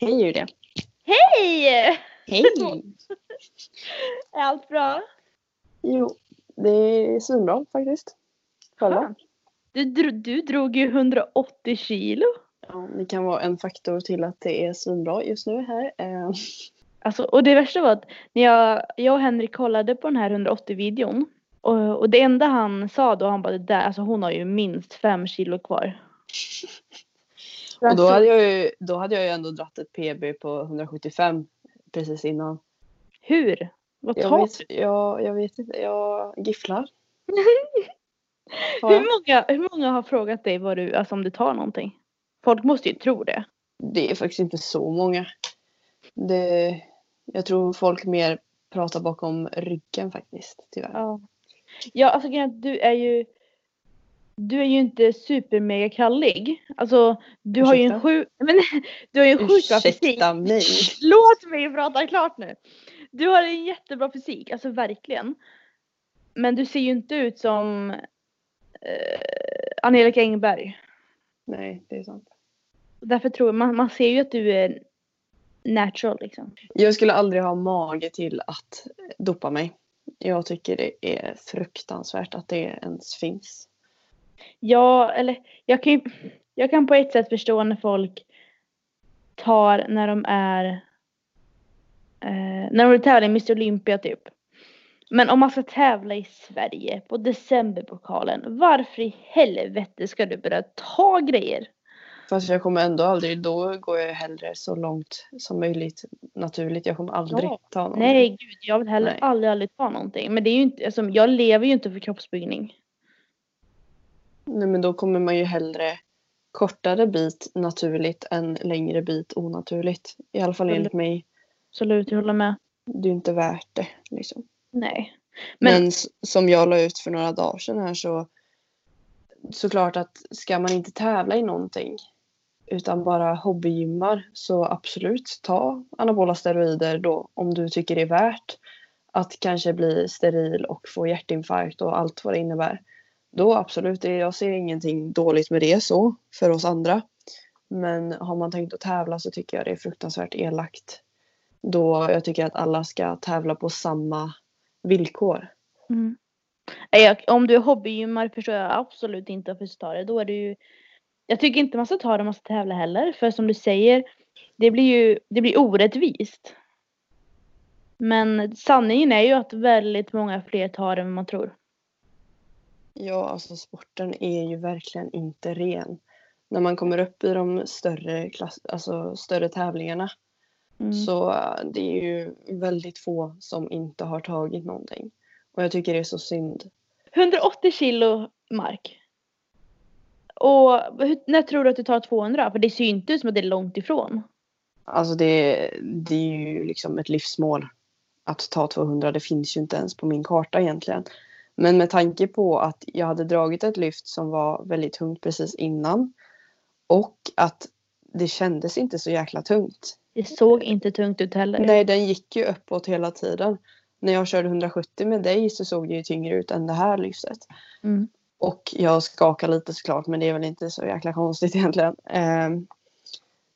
Hej Julia. Hej! Hej! Är allt bra? Jo, det är svinbra faktiskt. Skönt. Du, du drog ju 180 kilo. Ja, det kan vara en faktor till att det är svinbra just nu här. Eh, Alltså, och det värsta var att när jag, jag och Henrik kollade på den här 180-videon. Och, och det enda han sa då, han bara det där, alltså hon har ju minst fem kilo kvar. Och då hade, jag ju, då hade jag ju ändå dratt ett PB på 175 precis innan. Hur? Vad Jag tar vet, jag, jag vet inte, jag gifflar. hur, många, hur många har frågat dig vad du, alltså om du tar någonting? Folk måste ju tro det. Det är faktiskt inte så många. Det, jag tror folk mer pratar bakom ryggen faktiskt, tyvärr. Ja. Ja, alltså du är ju du är ju inte supermega krallig. Alltså du har ju en sjuk, men, du har ju en sjukt bra fysik. Mig. Låt mig prata klart nu. Du har en jättebra fysik, alltså verkligen. Men du ser ju inte ut som eh, Angelica Engberg. Nej, det är sant. Därför tror jag, man, man ser ju att du är natural liksom. Jag skulle aldrig ha mage till att dopa mig. Jag tycker det är fruktansvärt att det ens finns. Ja, eller jag kan ju, jag kan på ett sätt förstå när folk tar när de är eh, när de vill tävla i Mr Olympia typ. Men om man ska tävla i Sverige på decemberpokalen, varför i helvete ska du börja ta grejer? Fast jag kommer ändå aldrig, då går jag hellre så långt som möjligt naturligt. Jag kommer aldrig Ja. ta någon. Nej gud, jag vill heller Nej. aldrig, aldrig ta någonting. Men det är ju inte, alltså, jag lever ju inte för kroppsbyggning. Nej men då kommer man ju hellre kortare bit naturligt än längre bit onaturligt. I alla fall Absolut. enligt mig. Absolut, jag håller med. Det är inte värt det. Liksom. Nej. Men, Men- som jag la ut för några dagar sedan här så såklart att ska man inte tävla i någonting utan bara hobbygymmar så absolut ta anabola steroider då om du tycker det är värt att kanske bli steril och få hjärtinfarkt och allt vad det innebär. Då absolut, jag ser ingenting dåligt med det så för oss andra. Men har man tänkt att tävla så tycker jag det är fruktansvärt elakt. Då jag tycker att alla ska tävla på samma villkor. Mm. Om du är hobbygymmare förstår jag absolut inte varför du ska ta det. Då är det ju, jag tycker inte man ska ta det om man ska tävla heller. För som du säger, det blir ju det blir orättvist. Men sanningen är ju att väldigt många fler tar det än man tror. Ja, alltså sporten är ju verkligen inte ren. När man kommer upp i de större, klass, alltså större tävlingarna Mm. så äh, det är ju väldigt få som inte har tagit någonting. Och jag tycker det är så synd. 180 kilo mark. Och när tror du att du tar 200? För det ser ju inte ut som att det är långt ifrån. Alltså det, det är ju liksom ett livsmål att ta 200. Det finns ju inte ens på min karta egentligen. Men med tanke på att jag hade dragit ett lyft som var väldigt tungt precis innan och att det kändes inte så jäkla tungt. Det såg inte tungt ut heller. Nej, den gick ju uppåt hela tiden. När jag körde 170 med dig så såg det ju tyngre ut än det här lyftet. Mm. Och jag skakar lite såklart, men det är väl inte så jäkla konstigt egentligen. Ehm,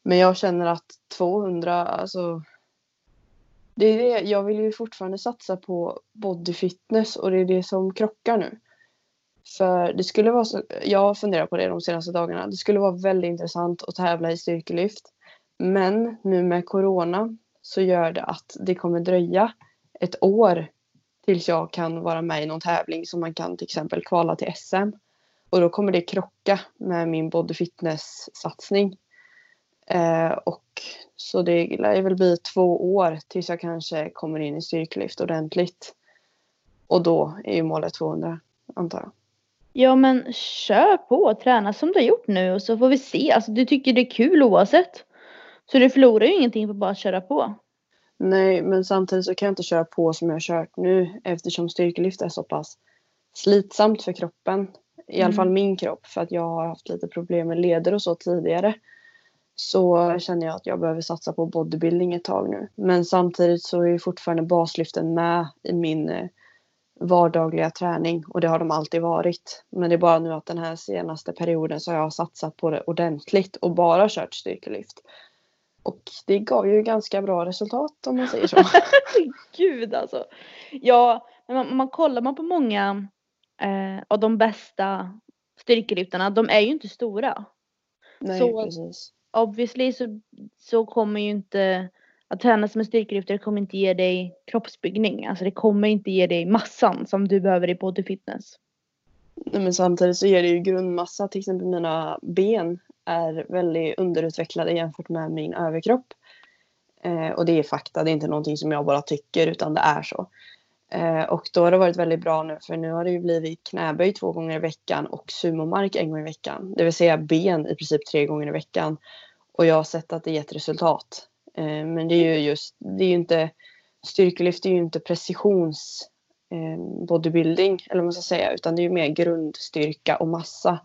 men jag känner att 200, alltså. Det är det, jag vill ju fortfarande satsa på bodyfitness och det är det som krockar nu. För det skulle vara så, jag har funderat på det de senaste dagarna. Det skulle vara väldigt intressant att tävla i styrkelyft. Men nu med corona så gör det att det kommer dröja ett år tills jag kan vara med i någon tävling som man kan till exempel kvala till SM. och då kommer det krocka med min bodyfitness-satsning. Eh, och så det lär väl bli två år tills jag kanske kommer in i styrkelyft ordentligt. Och då är ju målet 200 antar jag. Ja men kör på, träna som du har gjort nu och så får vi se. Alltså du tycker det är kul oavsett. Så du förlorar ju ingenting på bara att köra på. Nej, men samtidigt så kan jag inte köra på som jag har kört nu eftersom styrkelyft är så pass slitsamt för kroppen. I alla Mm. fall min kropp för att jag har haft lite problem med leder och så tidigare. Så känner jag att jag behöver satsa på bodybuilding ett tag nu. Men samtidigt så är ju fortfarande baslyften med i min eh, vardagliga träning och det har de alltid varit. Men det är bara nu att den här senaste perioden så har jag satsat på det ordentligt och bara kört styrkelyft. Och det gav ju ganska bra resultat om man säger så. Gud alltså. Ja, man, man kollar man på många eh, av de bästa styrkelyftarna, de är ju inte stora. Nej, Så- precis. Obviously så, så kommer ju inte att träna som en styrkelyftare kommer inte ge dig kroppsbyggning. Alltså det kommer inte ge dig massan som du behöver i body fitness. Nej, men samtidigt så ger det ju grundmassa. Till exempel mina ben är väldigt underutvecklade jämfört med min överkropp. Eh, och det är fakta, det är inte någonting som jag bara tycker utan det är så. Eh, och då har det varit väldigt bra nu för nu har det ju blivit knäböj två gånger i veckan och sumomark en gång i veckan. Det vill säga ben i princip tre gånger i veckan. Och jag har sett att det gett resultat. Eh, men det är ju just, det är ju inte, styrkelyft är ju inte precisions eh, bodybuilding eller vad man ska säga utan det är ju mer grundstyrka och massa.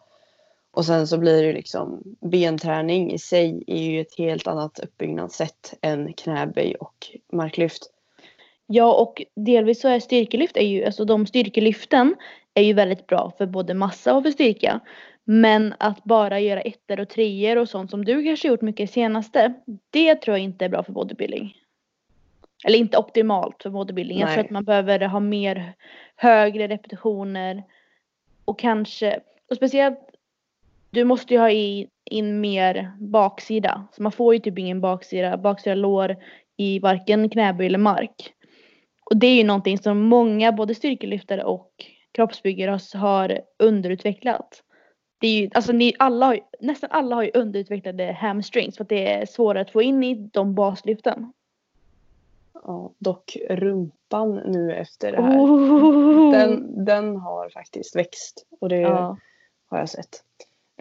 Och sen så blir det liksom benträning i sig är ju ett helt annat uppbyggnadssätt än knäböj och marklyft. Ja och delvis så är styrkelyft är ju, alltså de styrkelyften är ju väldigt bra för både massa och för styrka. Men att bara göra ettor och treor och sånt som du kanske gjort mycket senaste. Det tror jag inte är bra för bodybuilding. Eller inte optimalt för bodybuilding. Jag tror Nej. att man behöver ha mer högre repetitioner. Och kanske, och speciellt du måste ju ha i, in mer baksida. Så man får ju typ ingen baksida, baksida lår i varken knäböj eller mark. Och det är ju någonting som många både styrkelyftare och kroppsbyggare har- underutvecklat. Det är ju, alltså ni alla har, nästan alla har ju underutvecklade hamstrings för att det är svårare att få in i de baslyften. Ja, dock rumpan nu efter det här. Oh. Den, den har faktiskt växt och det ja. har jag sett.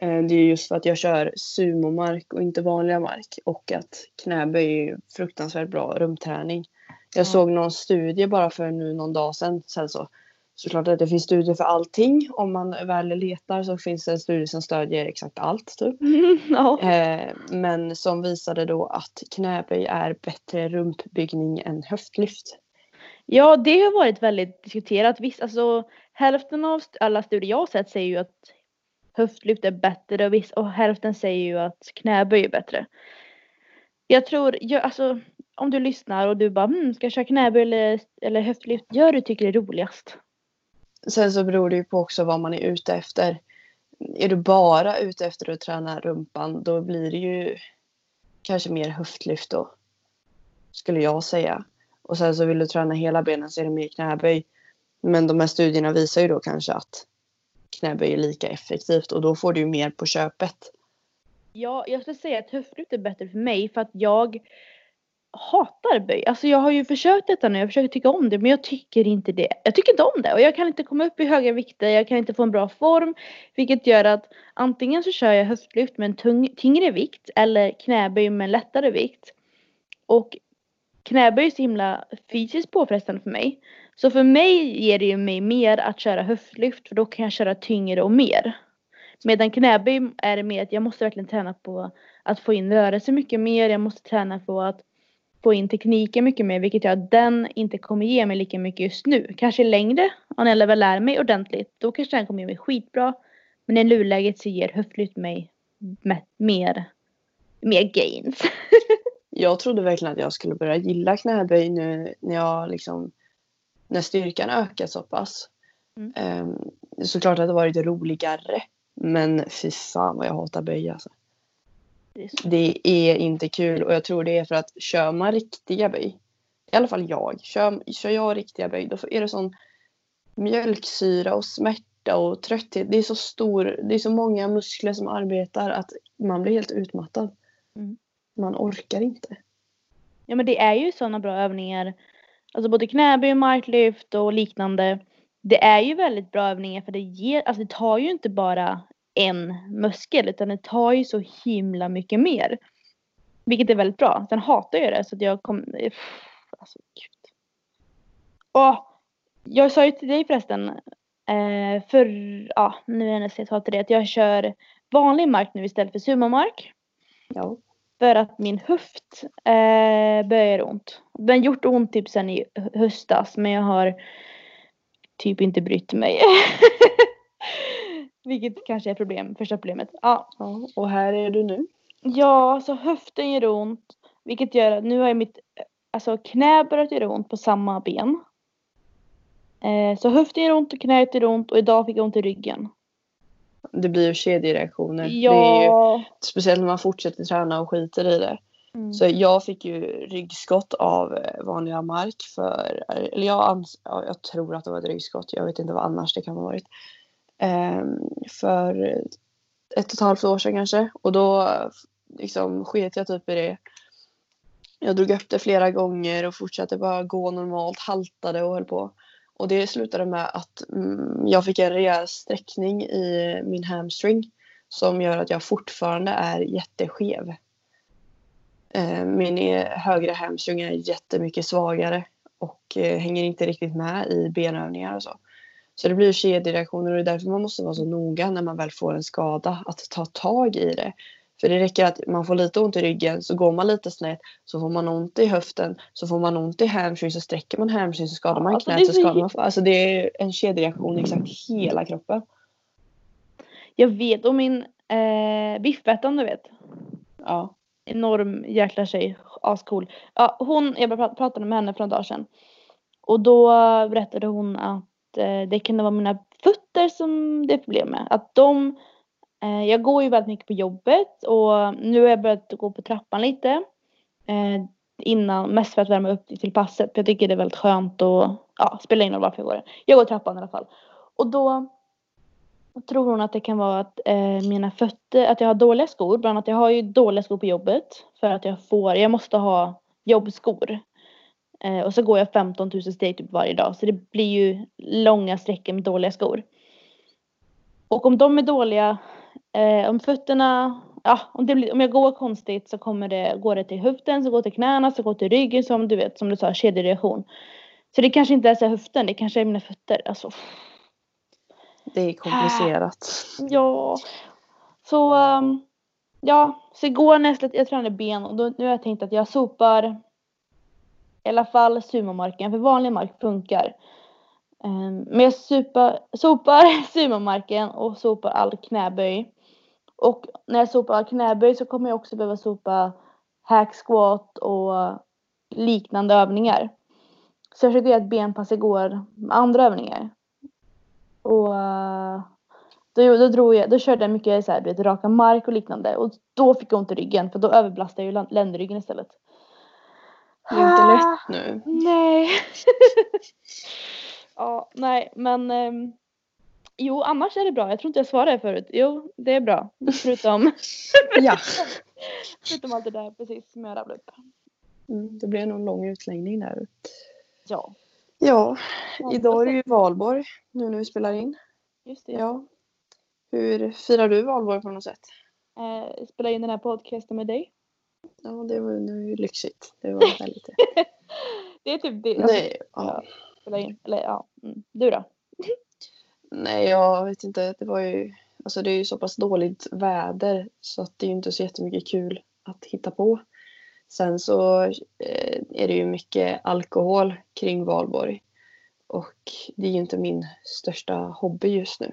Eh, Det är just för att jag kör sumomark och inte vanliga mark och att knäböj är fruktansvärt bra rumträning. Jag Ja. såg någon studie bara för nu någon dag sedan. Sen så såklart att det finns studier för allting. Om man väl letar så finns det en studie som stödjer exakt allt. Typ. ja. Eh, men som visade då att knäböj är bättre rumpbyggning än höftlyft. Ja, det har varit väldigt diskuterat. Visst, alltså hälften av alla studier jag sett säger ju att höftlyft är bättre och, viss, och hälften säger ju att knäböj är bättre. Jag tror, jag, alltså om du lyssnar och du bara hmm, ska jag köra knäböj eller, eller höftlyft, gör du tycker det är roligast. Sen så beror det ju på också vad man är ute efter. Är du bara ute efter att träna rumpan då blir det ju kanske mer höftlyft då. Skulle jag säga. Och sen så vill du träna hela benen så är det mer knäböj. Men de här studierna visar ju då kanske att knäböj är lika effektivt och då får du ju mer på köpet. Ja, jag skulle säga att höftlyft är bättre för mig för att jag hatar böj. Alltså jag har ju försökt detta nu, jag försöker tycka om det men jag tycker inte det. Jag tycker inte om det och jag kan inte komma upp i höga vikter, jag kan inte få en bra form. Vilket gör att antingen så kör jag höftlyft med en tung, tyngre vikt eller knäböj med en lättare vikt. Och knäböj är så himla fysiskt påfrestande för mig. Så för mig ger det ju mig mer att köra höftlyft för då kan jag köra tyngre och mer. Medan knäböj är det mer att jag måste verkligen träna på att få in rörelse mycket mer. Jag måste träna på att få in tekniken mycket mer vilket gör att den inte kommer ge mig lika mycket just nu. Kanske längre om jag väl lär mig ordentligt. Då kanske den kommer ge mig skitbra. Men i nuläget så ger höftlyft mig me- mer, mer gains. Jag trodde verkligen att jag skulle börja gilla knäböj nu när jag liksom när styrkan ökar så pass. Mm. Ehm, såklart att det varit roligare. Men fy fan vad jag hatar böj alltså. Det är inte kul och jag tror det är för att kör man riktiga böj. I alla fall jag. Kör, kör jag riktiga böj då är det sån mjölksyra och smärta och trötthet. Det är så stor, det är så många muskler som arbetar att man blir helt utmattad. Mm. Man orkar inte. Ja men det är ju sådana bra övningar. Alltså både knäböj, marklyft och liknande. Det är ju väldigt bra övningar för det ger, alltså det tar ju inte bara en muskel utan det tar ju så himla mycket mer. Vilket är väldigt bra. Sen hatar jag det så att jag kom, alltså gud. Åh, jag sa ju till dig förresten, eh, för, ja nu är det jag sa till dig att jag kör vanlig mark nu istället för sumomark. Ja. För att min höft eh, börjar ont. Den gjort ont typ sen i höstas men jag har typ inte brytt mig. Vilket kanske är problem, första problemet. Ja. ja. Och här är du nu. Ja, så höften gör ont. Vilket gör att nu har jag mitt alltså, knä börjat göra ont på samma ben. Eh, så höften gör ont och knät gör ont och idag fick jag ont i ryggen. Det blir ju kedjereaktioner. Ja. Ju, speciellt när man fortsätter träna och skiter i det. Mm. Så jag fick ju ryggskott av eh, vanliga mark för, eller jag, jag tror att det var ett ryggskott, jag vet inte vad annars det kan ha varit. Ehm, för ett och ett halvt år sedan kanske och då liksom sket jag typ i det. Jag drog upp det flera gånger och fortsatte bara gå normalt, haltade och höll på. Och det slutade med att mm, jag fick en rejäl sträckning i min hamstring som gör att jag fortfarande är jätteskev. Eh, Min e-, högra hamstring är jättemycket svagare och eh, hänger inte riktigt med i benövningar och så. Så det blir kedjereaktioner och det är därför man måste vara så noga när man väl får en skada att ta tag i det. För det räcker att man får lite ont i ryggen så går man lite snett så får man ont i höften så får man ont i hamstring så sträcker man hamstring så skadar man Alltså, knät så skadar man Alltså det är en kedjereaktion i exakt hela kroppen. Jag vet och min eh, biffettan du vet. Ja. enorm jäkla tjej, ascool. Ja, hon, jag pratade med henne för en dag sedan. Och då berättade hon att Eh, det kunde vara mina fötter som det är problem med. Att de, eh, jag går ju väldigt mycket på jobbet och nu har jag börjat gå på trappan lite. Eh, innan, mest för att värma upp till passet. För jag tycker det är väldigt skönt och ja, spelar ingen roll varför jag går. Jag går trappan i alla fall. Och då tror hon att det kan vara att eh, mina fötter, att jag har dåliga skor. Bland annat jag har ju dåliga skor på jobbet. För att jag får, jag måste ha jobbskor. Eh, och så går jag 15 000 steg typ varje dag. Så det blir ju långa sträckor med dåliga skor. Och om de är dåliga, eh, om fötterna, ja om, blir, om jag går konstigt så kommer det, går det till höften, så går det till knäna, så går det till ryggen som du vet, som du sa, kedjereaktion. Så det kanske inte är så höften, det kanske är mina fötter. Alltså, Det är komplicerat. Ja. Så um, ja, så igår när jag, jag tränade ben och då, nu har jag tänkt att jag sopar i alla fall sumomarken, för vanlig mark funkar. Ehm, men jag super, sopar sumomarken och sopar all knäböj. Och när jag sopar all knäböj så kommer jag också behöva sopa hack squat och liknande övningar. Så jag försökte göra ett benpass igår med andra övningar. Och då, då, drog jag, då körde jag mycket så här, du vet, raka mark och liknande. Och då fick jag ont i ryggen för då överbelastade jag ju ländryggen istället. Det är inte lätt nu. Nej. ja, nej, men ehm, jo, annars är det bra. Jag tror inte jag svarade förut. Jo, det är bra. Förutom, Ja. förutom allt det där precis som jag rabblade upp. Mm, det blir nog en lång utläggning där. Ja, Ja, idag är det ju valborg nu när vi spelar in. just det. Ja. Hur firar du valborg på något sätt? Eh, spela in den här podcasten med dig. Ja, det var ju lyxigt. Det var väldigt... Det är typ det. Nej, ja. Spela in. Eller ja, mm. du då? Nej, jag vet inte. Det var ju... Alltså det är ju så pass dåligt väder så att det är ju inte så jättemycket kul att hitta på. Sen så eh, är det ju mycket alkohol kring valborg. Och det är ju inte min största hobby just nu.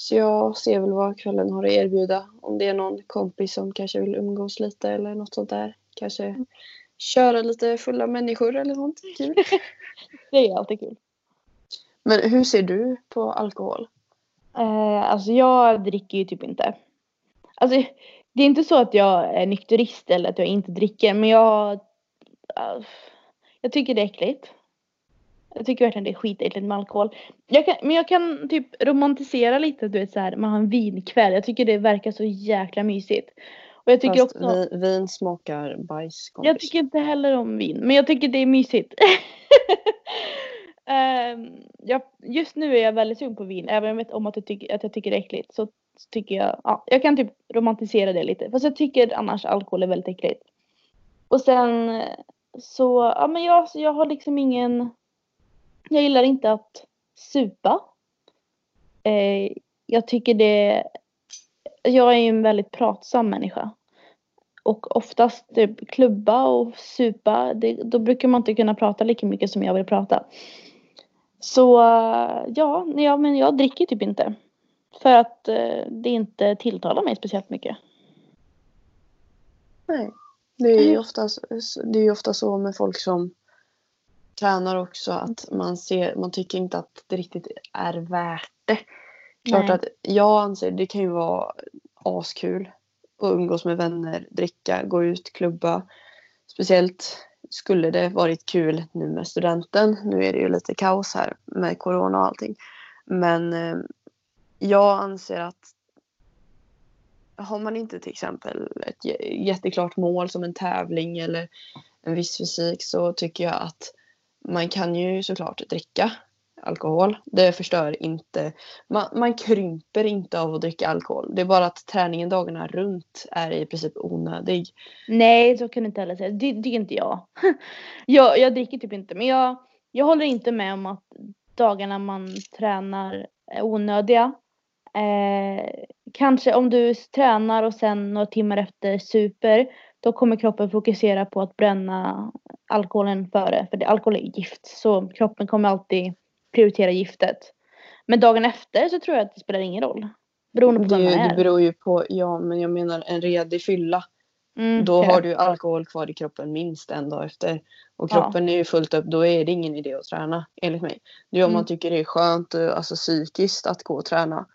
Så jag ser väl vad kvällen har att erbjuda. Om det är någon kompis som kanske vill umgås lite eller något sånt där. Kanske köra lite fulla människor eller sånt. Kul. Det är alltid kul. Men hur ser du på alkohol? Eh, alltså jag dricker ju typ inte. Alltså det är inte så att jag är nykterist eller att jag inte dricker men jag äh, jag tycker det är äckligt. Jag tycker verkligen det är skitäckligt med alkohol. Jag kan, men jag kan typ romantisera lite, du vet så här, man har en vinkväll. Jag tycker det verkar så jäkla mysigt. Och jag tycker Fast också... vi, vin smakar bajs kompis. Jag tycker inte heller om vin, men jag tycker det är mysigt. Ehm, jag, just nu är jag väldigt sugen på vin, även om jag vet om att jag tycker, att jag tycker det är äckligt. Så tycker jag, ja, jag kan typ romantisera det lite. Fast jag tycker annars alkohol är väldigt äckligt. Och sen så, ja men jag, jag har liksom ingen, jag gillar inte att supa. Eh, jag tycker det, jag är ju en väldigt pratsam människa. Och oftast typ klubba och supa, det, då brukar man inte kunna prata lika mycket som jag vill prata. Så ja, ja men jag dricker typ inte. För att eh, det inte tilltalar mig speciellt mycket. Nej. Det är ju Mm. ofta, det är ju ofta så med folk som tränar också att man, ser, man tycker inte att det riktigt är värt det. Klart Nej. att jag anser det kan ju vara askul att umgås med vänner, dricka, gå ut, klubba. Speciellt skulle det varit kul nu med studenten. Nu är det ju lite kaos här med corona och allting. Men eh, jag anser att har man inte till exempel ett jätteklart mål som en tävling eller en viss fysik så tycker jag att man kan ju såklart dricka alkohol. Det förstör inte. Man, man krymper inte av att dricka alkohol. Det är bara att träningen dagarna runt är i princip onödig. Nej, så kan du inte heller säga. Det tycker inte jag. jag. Jag dricker typ inte, men jag, jag håller inte med om att dagarna man tränar är onödiga. Eh, kanske om du tränar och sen några timmar efter super, då kommer kroppen fokusera på att bränna alkoholen före. För det, alkohol är gift, så kroppen kommer alltid prioritera giftet. Men dagen efter så tror jag att det spelar ingen roll. Beroende på Det, vem man det är. beror ju på, ja men jag menar en redig fylla. Mm, Då okej. har du alkohol kvar i kroppen minst en dag efter. Och Ja. kroppen är ju fullt upp, då är det ingen idé att träna enligt mig. Det är om Mm. man tycker det är skönt, eh, alltså psykiskt, att gå och träna.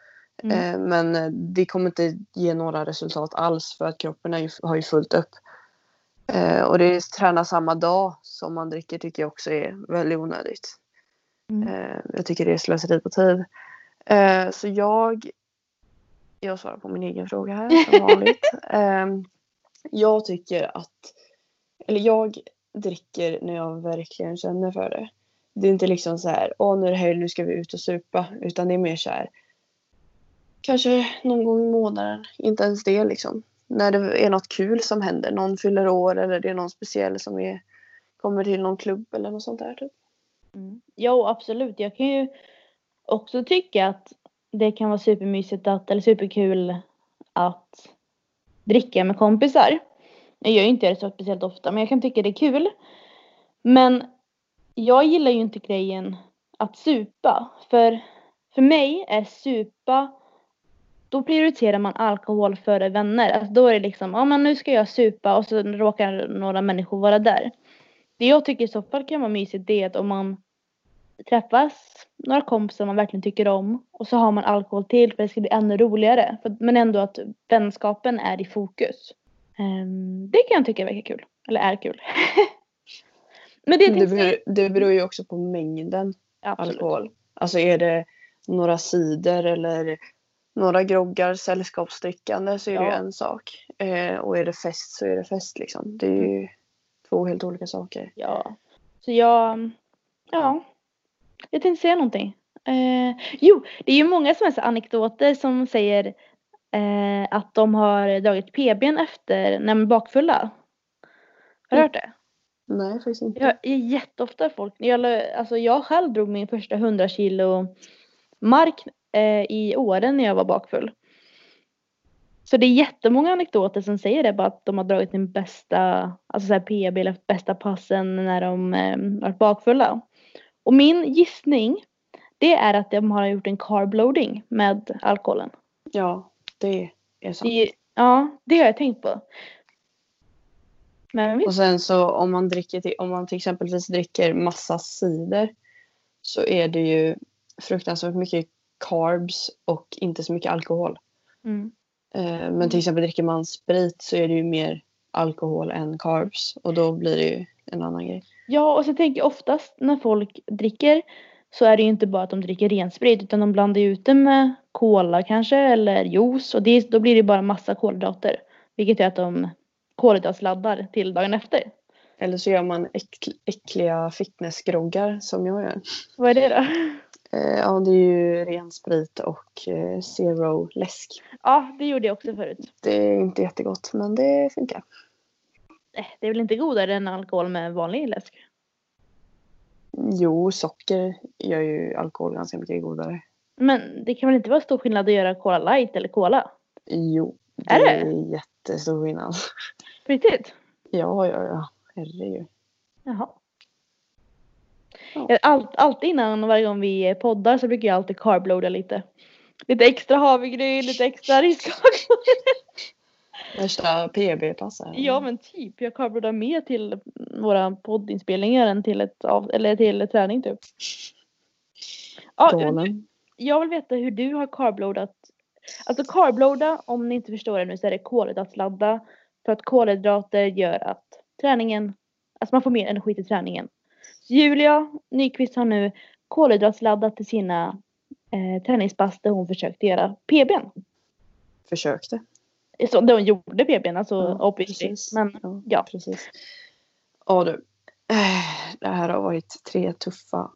Mm. Eh, men eh, det kommer inte ge några resultat alls för att kroppen är ju, har ju fullt upp. Eh, och det är träna samma dag som man dricker tycker jag också är väldigt onödigt. Mm. Eh, jag tycker det är slöseri på tid. Eh, så jag, jag svarar på min egen fråga här som vanligt. eh, jag tycker att, eller jag dricker när jag verkligen känner för det. Det är inte liksom så här, åh nu är det helg, nu ska vi ut och supa. Utan det är mer så här, kanske någon gång i månaden, inte ens det liksom. När det är något kul som händer, någon fyller år eller det är någon speciell som är, kommer till någon klubb eller något sånt där typ. Mm. Jo, absolut. Jag kan ju också tycka att det kan vara supermysigt att, eller superkul att dricka med kompisar. Jag gör ju inte det så speciellt ofta, men jag kan tycka det är kul. Men jag gillar ju inte grejen att supa. För, för mig är supa, då prioriterar man alkohol före vänner. Alltså då är det liksom, ja men nu ska jag supa och så råkar några människor vara där. Det jag tycker i så fall kan vara mysigt det är att om man träffas några kompisar man verkligen tycker om och så har man alkohol till för det ska bli ännu roligare. Men ändå att vänskapen är i fokus. Ehm, det kan jag tycka verkar kul. Eller är kul. men det, Det beror, det beror ju också på mängden absolut. alkohol. Alltså är det några cider eller några groggar sällskapsdrickande så är det ju Ja. en sak. Eh, och är det fest så är det fest liksom. Det är ju två helt olika saker. Ja. Så jag, ja. Jag tänkte säga någonting. Eh, jo, det är ju många som är så anekdoter som säger eh, att de har dragit PBn efter när de är bakfulla. Har du hört det? Nej, faktiskt inte. Jag är jätteofta folk, jag, alltså jag själv drog min första 100 kilo mark i åren när jag var bakfull. Så det är jättemånga anekdoter som säger det, bara att de har dragit sin bästa, alltså så här PB eller bästa passen när de eh, varit bakfulla. Och min gissning, det är att de har gjort en carb loading med alkoholen. Ja, det är sant. Det, ja, det har jag tänkt på. Men Och sen så om man dricker till, om man till exempelvis dricker massa cider så är det ju fruktansvärt mycket carbs och inte så mycket alkohol. mm, Eh, men till exempel dricker man sprit så är det ju mer alkohol än carbs och då blir det ju en annan grej. Ja, och så tänker jag oftast när folk dricker så är det ju inte bara att de dricker ren sprit utan de blandar ut det med cola kanske eller juice och det, då blir det bara massa kolhydrater. Vilket gör att de kolhydratsladdar till dagen efter. Eller så gör man äck, äckliga fitnessgroggar som jag gör. Vad är det då? Eh, ja, det är ju ren sprit och eh, zero läsk. Ja, det gjorde jag också förut. Det är inte jättegott men det funkar. Eh, Det är väl inte godare än alkohol med vanlig läsk? Jo, socker gör ju alkohol ganska mycket godare. Men det kan väl inte vara stor skillnad att göra Cola light eller Cola? Jo, det Är det? är jättestor skillnad. På riktigt? Ja, ja, ja. Herregud. Jaha. Jag, allt, alltid innan varje gång vi poddar så brukar jag alltid carbloada lite. Lite extra havregryn, lite extra riskakor. Värsta PB-pass här. ja men typ, jag carbloadar mer till våra poddinspelningar än till ett av, eller till träning typ. Ja, jag vill veta hur du har carbloadat. Alltså carbloada, om ni inte förstår det nu, så är det kolhydratsladda. För att kolhydrater gör att träningen, alltså man får mer energi till träningen. Julia Nyqvist har nu kolhydratsladdat till sina eh, träningspass där hon försökte göra PBn. Försökte. Så där hon gjorde PBn, alltså Ja, obviously. precis. Men Ja, ja. precis. Ja du. Eh, Det här har varit tre tuffa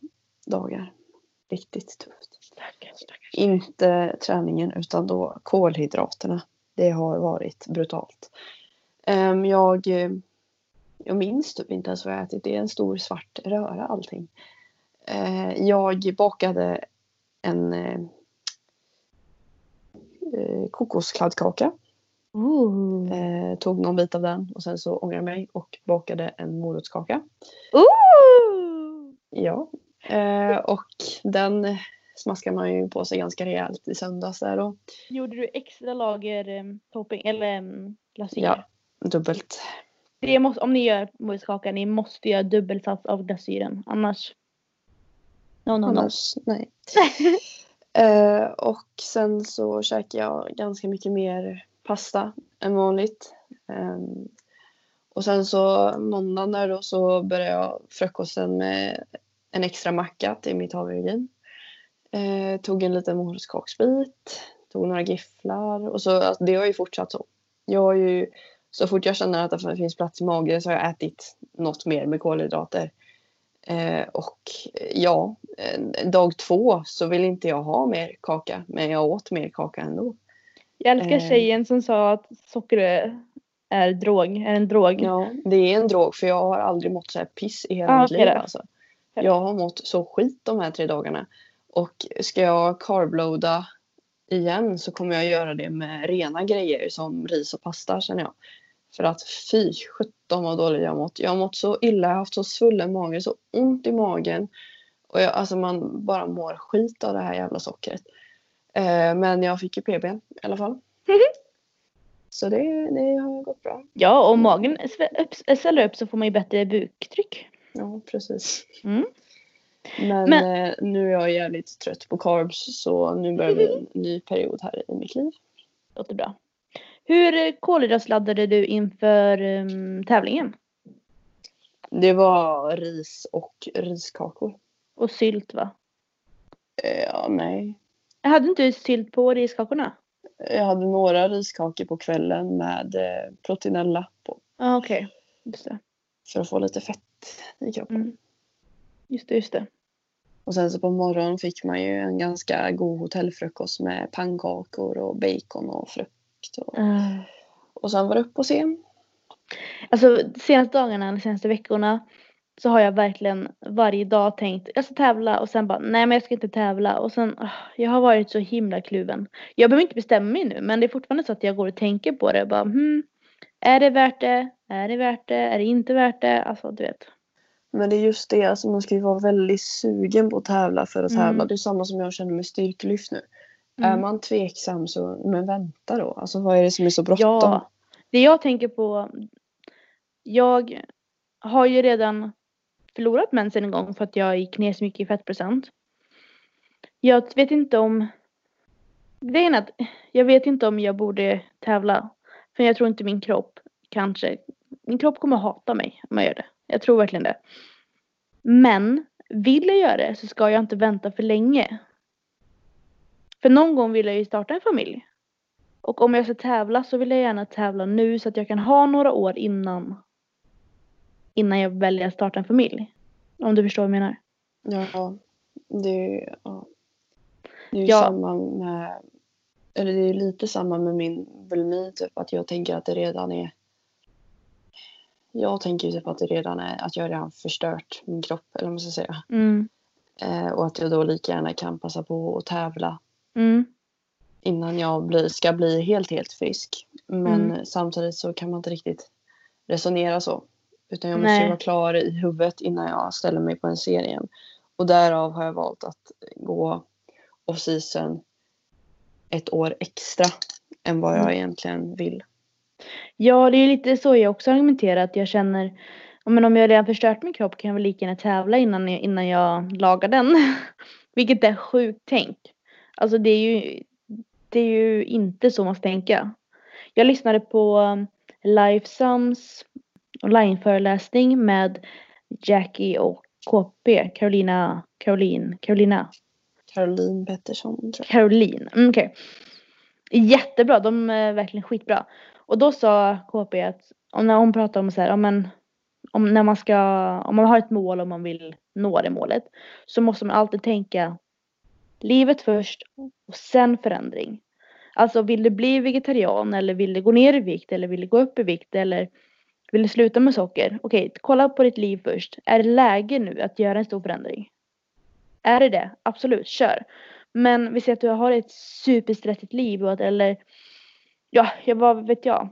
dagar. Riktigt tufft. Stackars, stackars. Inte träningen utan då kolhydraterna. Det har varit brutalt. Ehm, Jag, eh, jag minns typ inte ens vad jag ätit. Det är en stor svart röra allting. Eh, Jag bakade en eh, eh, kokoskladdkaka. Ooh. Eh, tog någon bit av den och sen så ångrade jag mig och bakade en morotskaka. Ooh. Ja. Eh, och den smaskar man ju på sig ganska rejält i söndags där då. Gjorde du extra lager eh, topping eller um, glasyr? Ja. Dubbelt. Det måste, om ni gör morotskaka, ni måste göra dubbelsats av glasyren. Annars. No, no, no. Annars, nej. eh, och sen så käkade jag ganska mycket mer pasta än vanligt. Ehm, och sen så måndagen där då så började jag frukosten med en extra macka till mitt havregryn. Eh, tog en liten morotskaksbit, tog några gifflar och så, alltså, det har ju fortsatt så. Jag har ju, så fort jag känner att det finns plats i magen så har jag ätit något mer med kolhydrater. Eh, och eh, ja, eh, dag två så vill inte jag ha mer kaka, men jag åt mer kaka ändå. Jag älskar Eh. tjejen som sa att socker är, drog, är en drog. Ja, det är en drog för jag har aldrig mått så här piss i hela Ja, mitt liv. Alltså. Jag har mått så skit de här tre dagarna. Och ska jag carbloada igen så kommer jag göra det med rena grejer som ris och pasta känner jag. För att fy sjutton vad dåligt jag mått. Jag har mått så illa, jag har haft så svullen mage, så ont i magen. Och jag, alltså man bara mår skit av det här jävla sockret. Eh, men jag fick ju PB i alla fall. Så det, det har gått bra. Ja, och om magen sväller upp så får man ju bättre buktryck. Ja, precis. Mm. Men, Men- Eh, nu är jag jävligt trött på carbs så nu börjar vi en ny period här i mitt liv. Låter bra. Hur eh, kolhydratsladdade du inför um, tävlingen? Det var ris och riskakor. Och sylt va? Eh, Ja, nej. Hade inte sylt på riskakorna? Jag hade några riskakor på kvällen med eh, proteinella på. Ja okej. Just det. För att få lite fett i kroppen. Mm. Just det, just det. Och sen så på morgonen fick man ju en ganska god hotellfrukost med pannkakor och bacon och frukt. Och, Uh. och sen var det upp och se. Alltså senaste dagarna, de senaste veckorna så har jag verkligen varje dag tänkt jag ska tävla och sen bara nej men jag ska inte tävla och sen ah, jag har varit så himla kluven. Jag behöver inte bestämma mig nu men det är fortfarande så att jag går och tänker på det bara hmm, är det värt det? Är det värt det? Är det inte värt det? Alltså du vet. Men det är just det, alltså man ska ju vara väldigt sugen på att tävla för att Mm. tävla. Det är samma som jag känner med styrkelyft nu. Mm. Är man tveksam så, men vänta då. Alltså vad är det som är så bråttom? Ja, det jag tänker på. Jag har ju redan förlorat mensen en gång för att jag gick ner så mycket i fettprocent. Jag vet inte om. Grejen är att jag vet inte om jag borde tävla. För jag tror inte min kropp kanske, min kropp kommer hata mig om jag gör det. Jag tror verkligen det. Men vill jag göra det så ska jag inte vänta för länge. För någon gång vill jag ju starta en familj. Och om jag ska tävla så vill jag gärna tävla nu så att jag kan ha några år innan. Innan jag väljer att starta en familj. Om du förstår vad jag menar. Ja, det ja. det är ju Ja. samma med, eller det är lite samma med min bulimi, typ att jag tänker att det redan är jag tänker typ att det redan är att jag redan förstört min kropp eller vad man ska säga. Mm. Eh, och att jag då lika gärna kan passa på att tävla Mm. innan jag blir, ska bli helt helt frisk. Men Mm. samtidigt så kan man inte riktigt resonera så. Utan jag måste Nej. vara klar i huvudet innan jag ställer mig på en serie igen. Och därav har jag valt att gå off-season ett år extra än vad jag Mm. egentligen vill. Ja, det är lite så jag också argumenterar. Att jag känner, men om jag redan förstört min kropp kan jag väl lika gärna tävla innan jag, innan jag lagar den. Vilket är sjukt tänk. Alltså det är ju, det är ju inte så man ska tänka. Jag lyssnade på um, Lifesums onlineföreläsning med Jackie och KP, Carolina, Caroline, Carolina, Caroline Pettersson tror jag. Caroline. Mm, okej. Jättebra, de är verkligen skitbra. Och då sa KP att och när hon pratade om så här, om, en, om när man ska, om man har ett mål och man vill nå det målet. Så måste man alltid tänka livet först och sen förändring. Alltså vill du bli vegetarian eller vill du gå ner i vikt eller vill du gå upp i vikt eller vill du sluta med socker? Okej, kolla på ditt liv först. Är det läge nu att göra en stor förändring? Är det det? Absolut, kör. Men vi säger att du har ett superstressigt liv och att, eller ja, jag, vad vet jag.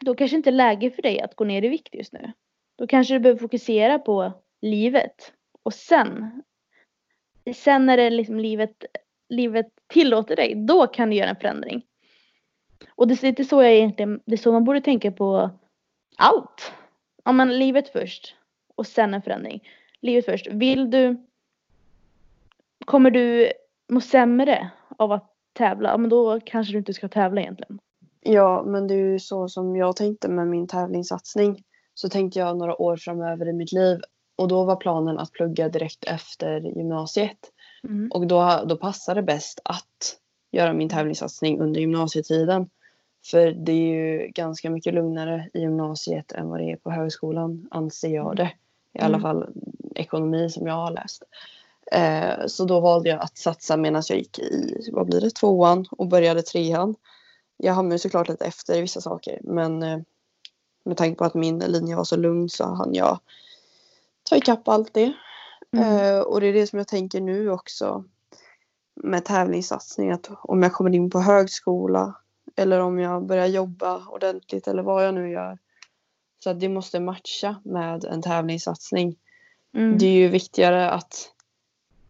Då kanske inte är läge för dig att gå ner i vikt just nu. Då kanske du behöver fokusera på livet. Och sen, sen när det liksom livet, livet tillåter dig, då kan du göra en förändring. Och det är lite så jag egentligen, det är så man borde tänka på allt. Ja men livet först och sen en förändring. Livet först. Vill du Kommer du må sämre av att tävla? Ja, men då kanske du inte ska tävla egentligen. Ja, men det är ju så som jag tänkte med min tävlingssatsning. Så tänkte jag några år framöver i mitt liv. Och då var planen att plugga direkt efter gymnasiet. Mm. Och då, då passar det bäst att göra min tävlingssatsning under gymnasietiden. För det är ju ganska mycket lugnare i gymnasiet än vad det är på högskolan, anser jag det. I alla Mm. fall ekonomi som jag har läst. Eh, så då valde jag att satsa medan jag gick i, vad blir det, tvåan och började trean. Jag hamnade såklart lite efter i vissa saker men eh, med tanke på att min linje var så lugn så hann jag ta ikapp allt det. Mm. Eh, och det är det som jag tänker nu också med tävlingssatsning. Att om jag kommer in på högskola eller om jag börjar jobba ordentligt eller vad jag nu gör. Så att det måste matcha med en tävlingssatsning. Mm. Det är ju viktigare att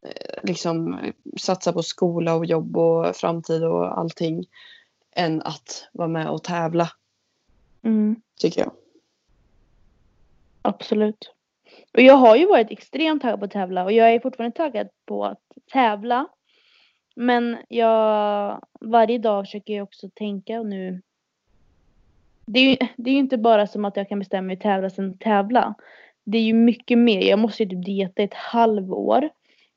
eh, liksom satsa på skola och jobb och framtid och allting än att vara med och tävla Mm. tycker jag. Absolut. Och jag har ju varit extremt taggad på att tävla och jag är fortfarande taggad på att tävla. Men jag varje dag försöker jag också tänka och nu. Det är ju det är ju inte bara som att jag kan bestämma mig att tävla sen tävla. Det är ju mycket mer. Jag måste ju typ dieta ett halvår.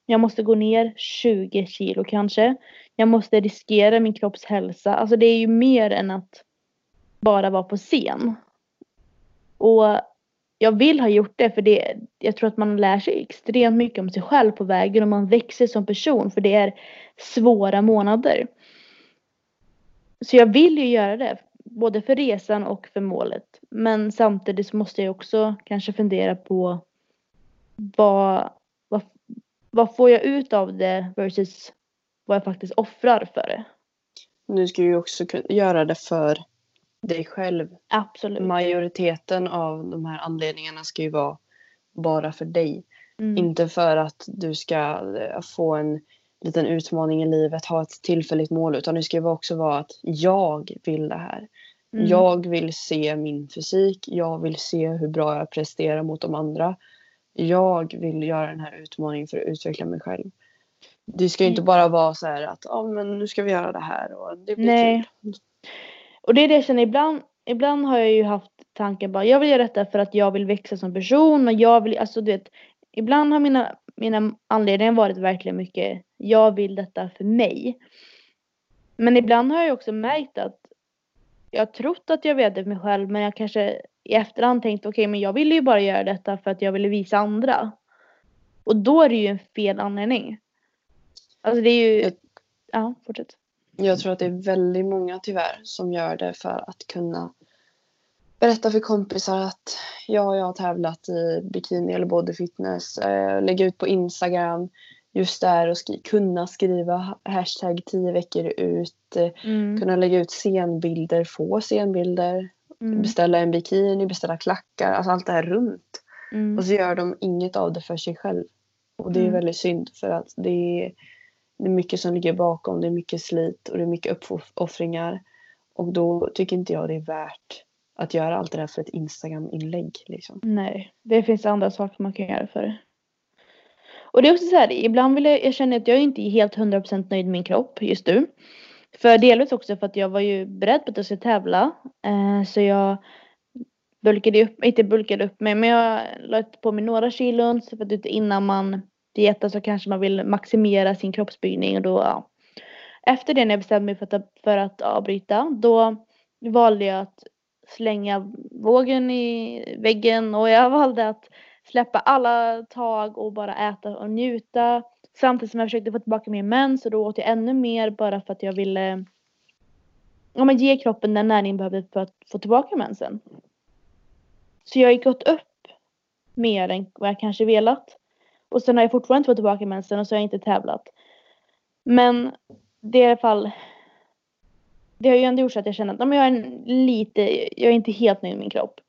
Jag måste gå ner 20 kilo kanske. Jag måste riskera min kropps hälsa. Alltså det är ju mer än att bara vara på scen. Och jag vill ha gjort det för det, jag tror att man lär sig extremt mycket om sig själv på vägen och man växer som person för det är svåra månader. Så jag vill ju göra det, både för resan och för målet. Men samtidigt så måste jag också kanske fundera på vad, vad, vad får jag ut av det versus vad jag faktiskt offrar för det. Nu ska ju också göra det för dig själv. Absolut. Majoriteten av de här anledningarna ska ju vara bara för dig. Mm. Inte för att du ska eh, få en liten utmaning i livet, ha ett tillfälligt mål. Utan det ska ju också vara att jag vill det här. Mm. Jag vill se min fysik. Jag vill se hur bra jag presterar mot de andra. Jag vill göra den här utmaningen för att utveckla mig själv. Det ska ju inte Mm. bara vara så här att ja men nu ska vi göra det här och det blir Nej. kul. Och det är det jag känner ibland. Ibland har jag ju haft tanken bara jag vill göra detta för att jag vill växa som person och jag vill, alltså du vet, ibland har mina, mina anledningar varit verkligen mycket jag vill detta för mig. Men ibland har jag också märkt att jag har trott att jag vet det för mig själv men jag kanske i efterhand tänkt okej okay, men jag ville ju bara göra detta för att jag ville visa andra. Och då är det ju en fel anledning. Alltså det är ju, jag, ja fortsätt. Jag tror att det är väldigt många tyvärr som gör det för att kunna berätta för kompisar att ja, jag har tävlat i bikini eller bodyfitness. Eh, lägga ut på Instagram just där och skri kunna skriva hashtag 10 veckor ut. Eh, mm. Kunna lägga ut scenbilder, få scenbilder. Mm. Beställa en bikini, beställa klackar, alltså allt det här runt. Mm. Och så gör de inget av det för sig själv. Och det är mm. väldigt synd för att det är, det är mycket som ligger bakom. Det är mycket slit och det är mycket uppoffringar. Och då tycker inte jag det är värt att göra allt det där för ett Instagram-inlägg. Liksom. Nej, det finns andra saker man kan göra för det. Och det är också så här, ibland vill jag, jag känner att jag inte är helt 100% nöjd med min kropp just nu. För delvis också för att jag var ju beredd på att jag skulle tävla. Eh, så jag bulkade upp, inte bulkade upp mig, men jag la på mig några kilon. Så för att innan man dieten så kanske man vill maximera sin kroppsbyggning. Och då, ja. Efter det när jag bestämde mig för att, för att avbryta, då valde jag att slänga vågen i väggen och jag valde att släppa alla tag och bara äta och njuta. Samtidigt som jag försökte få tillbaka min mens Och då åt jag ännu mer bara för att jag ville ja, men ge kroppen den näring behövde för att få tillbaka mensen. Så jag har gått upp mer än vad jag kanske velat. Och sen har jag fortfarande inte fått tillbaka mensen och så har jag inte tävlat. Men det är i alla fall det har ju ändå gjort så att jag känner att jag är lite, jag är inte helt nöjd med min kropp.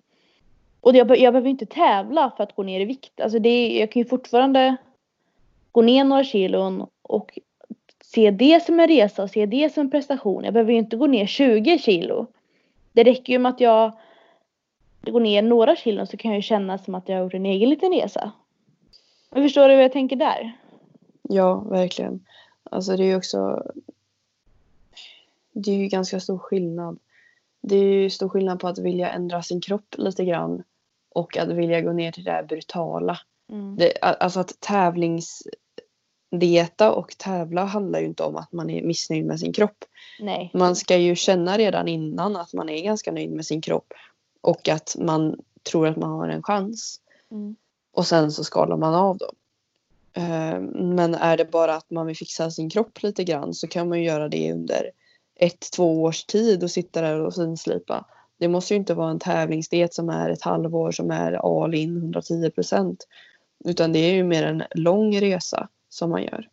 Och jag, jag behöver inte tävla för att gå ner i vikt. Alltså det, jag kan ju fortfarande gå ner några kilon och se det som en resa och se det som en prestation. Jag behöver ju inte gå ner 20 kilo. Det räcker ju med att jag går ner några kilon så kan jag ju känna som att jag har gjort en egen liten resa. Men förstår du hur jag tänker där? Ja, verkligen. Alltså det är ju också det är ju ganska stor skillnad. Det är ju stor skillnad på att vilja ändra sin kropp lite grann och att vilja gå ner till det här brutala. Mm. Det, alltså att tävlingsdieta och tävla handlar ju inte om att man är missnöjd med sin kropp. Nej. Man ska ju känna redan innan att man är ganska nöjd med sin kropp och att man tror att man har en chans. Mm. Och sen så skalar man av då. Eh, men är det bara att man vill fixa sin kropp lite grann så kan man ju göra det under ett, två års tid och sitta där och finslipa. Det måste ju inte vara en tävlingsdiet som är ett halvår som är all in 110 procent. Utan det är ju mer en lång resa som man gör.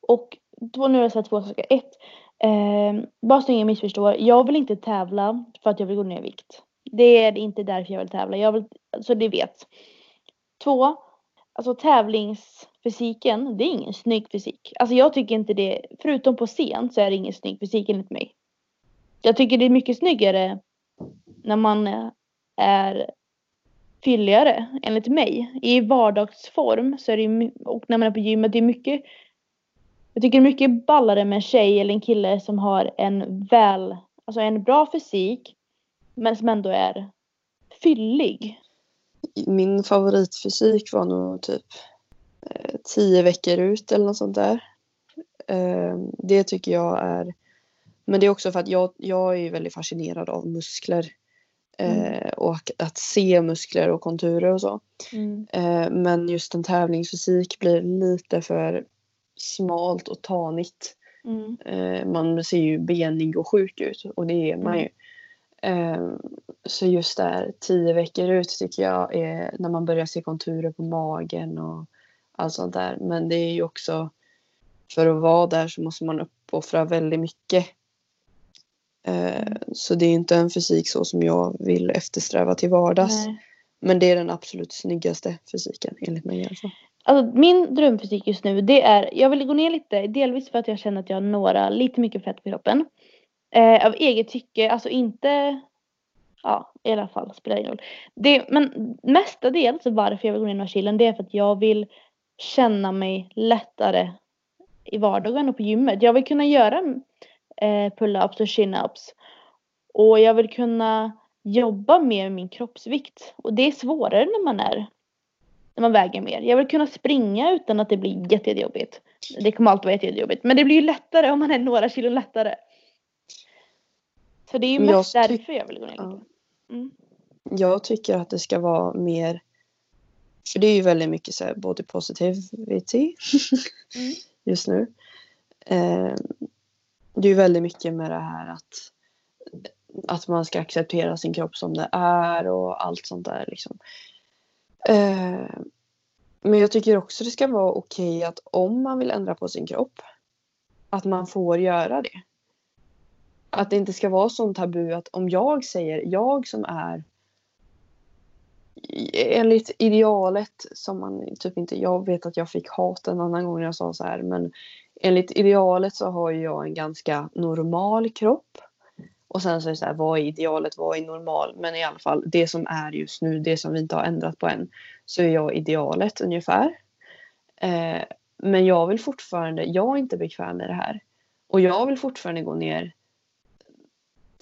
Och då nu har jag sagt två saker. Ett, eh, bara så ingen missförstår. Jag vill inte tävla för att jag vill gå ner i vikt. Det är inte därför jag vill tävla. Jag vill, så det vet. Två, alltså tävlingsfysiken, det är ingen snygg fysik. Alltså jag tycker inte det, förutom på scen så är det ingen snygg fysik enligt mig. Jag tycker det är mycket snyggare när man eh, är fylligare enligt mig. I vardagsform så är det och när man är på gymmet, det är mycket jag tycker det är mycket ballare med en tjej eller en kille som har en väl, alltså en bra fysik men som ändå är fyllig min favoritfysik var nog typ eh, tio veckor ut eller något sånt där. Eh, det tycker jag är... Men det är också för att jag, jag är väldigt fascinerad av muskler. Eh, mm. och att se muskler och konturer och så. Mm. men just en tävlingsfysik blir lite för smalt och tanigt. Mm. man ser ju benig och sjuk ut och det är man mm. ju. Ehm, så just där tio veckor ut tycker jag är när man börjar se konturer på magen och allt sånt där. Men det är ju också för att vara där så måste man uppoffra väldigt mycket. Ehm, så det är inte en fysik så som jag vill eftersträva till vardags. Nej. Men det är den absolut snyggaste fysiken enligt mig i alla fall. Alltså min drömfysik just nu det är, jag vill gå ner lite, delvis för att jag känner att jag har några, lite mycket fett på kroppen. Eh, av eget tycke, alltså inte Ja, i alla fall spelar ingen roll. Det, men mestadels varför jag vill gå ner några kilon det är för att jag vill känna mig lättare i vardagen och på gymmet. Jag vill kunna göra eh, pull-ups och chin-ups. Och jag vill kunna jobba mer med min kroppsvikt. Och det är svårare när man är när man väger mer. Jag vill kunna springa utan att det blir jättejobbigt. Det kommer alltid vara jättejobbigt. Men det blir ju lättare om man är några kilo lättare. Så det är ju Men jag mest tyck- därför jag vill gå ner lite. Mm. Jag tycker att det ska vara mer... För det är ju väldigt mycket så här body positivity Mm. just nu. Eh, det är ju väldigt mycket med det här att, att man ska acceptera sin kropp som det är och allt sånt där. Liksom. Eh, men jag tycker också det ska vara okej att om man vill ändra på sin kropp att man får göra det. Att det inte ska vara sånt tabu att om jag säger, jag som är enligt idealet som man typ inte, jag vet att jag fick hat en annan gång när jag sa så här men enligt idealet så har ju jag en ganska normal kropp. Och sen så är det så här, vad är idealet, vad är normal? Men i alla fall det som är just nu, det som vi inte har ändrat på än, så är jag idealet ungefär. Eh, men jag vill fortfarande, jag är inte bekväm med det här. Och jag vill fortfarande gå ner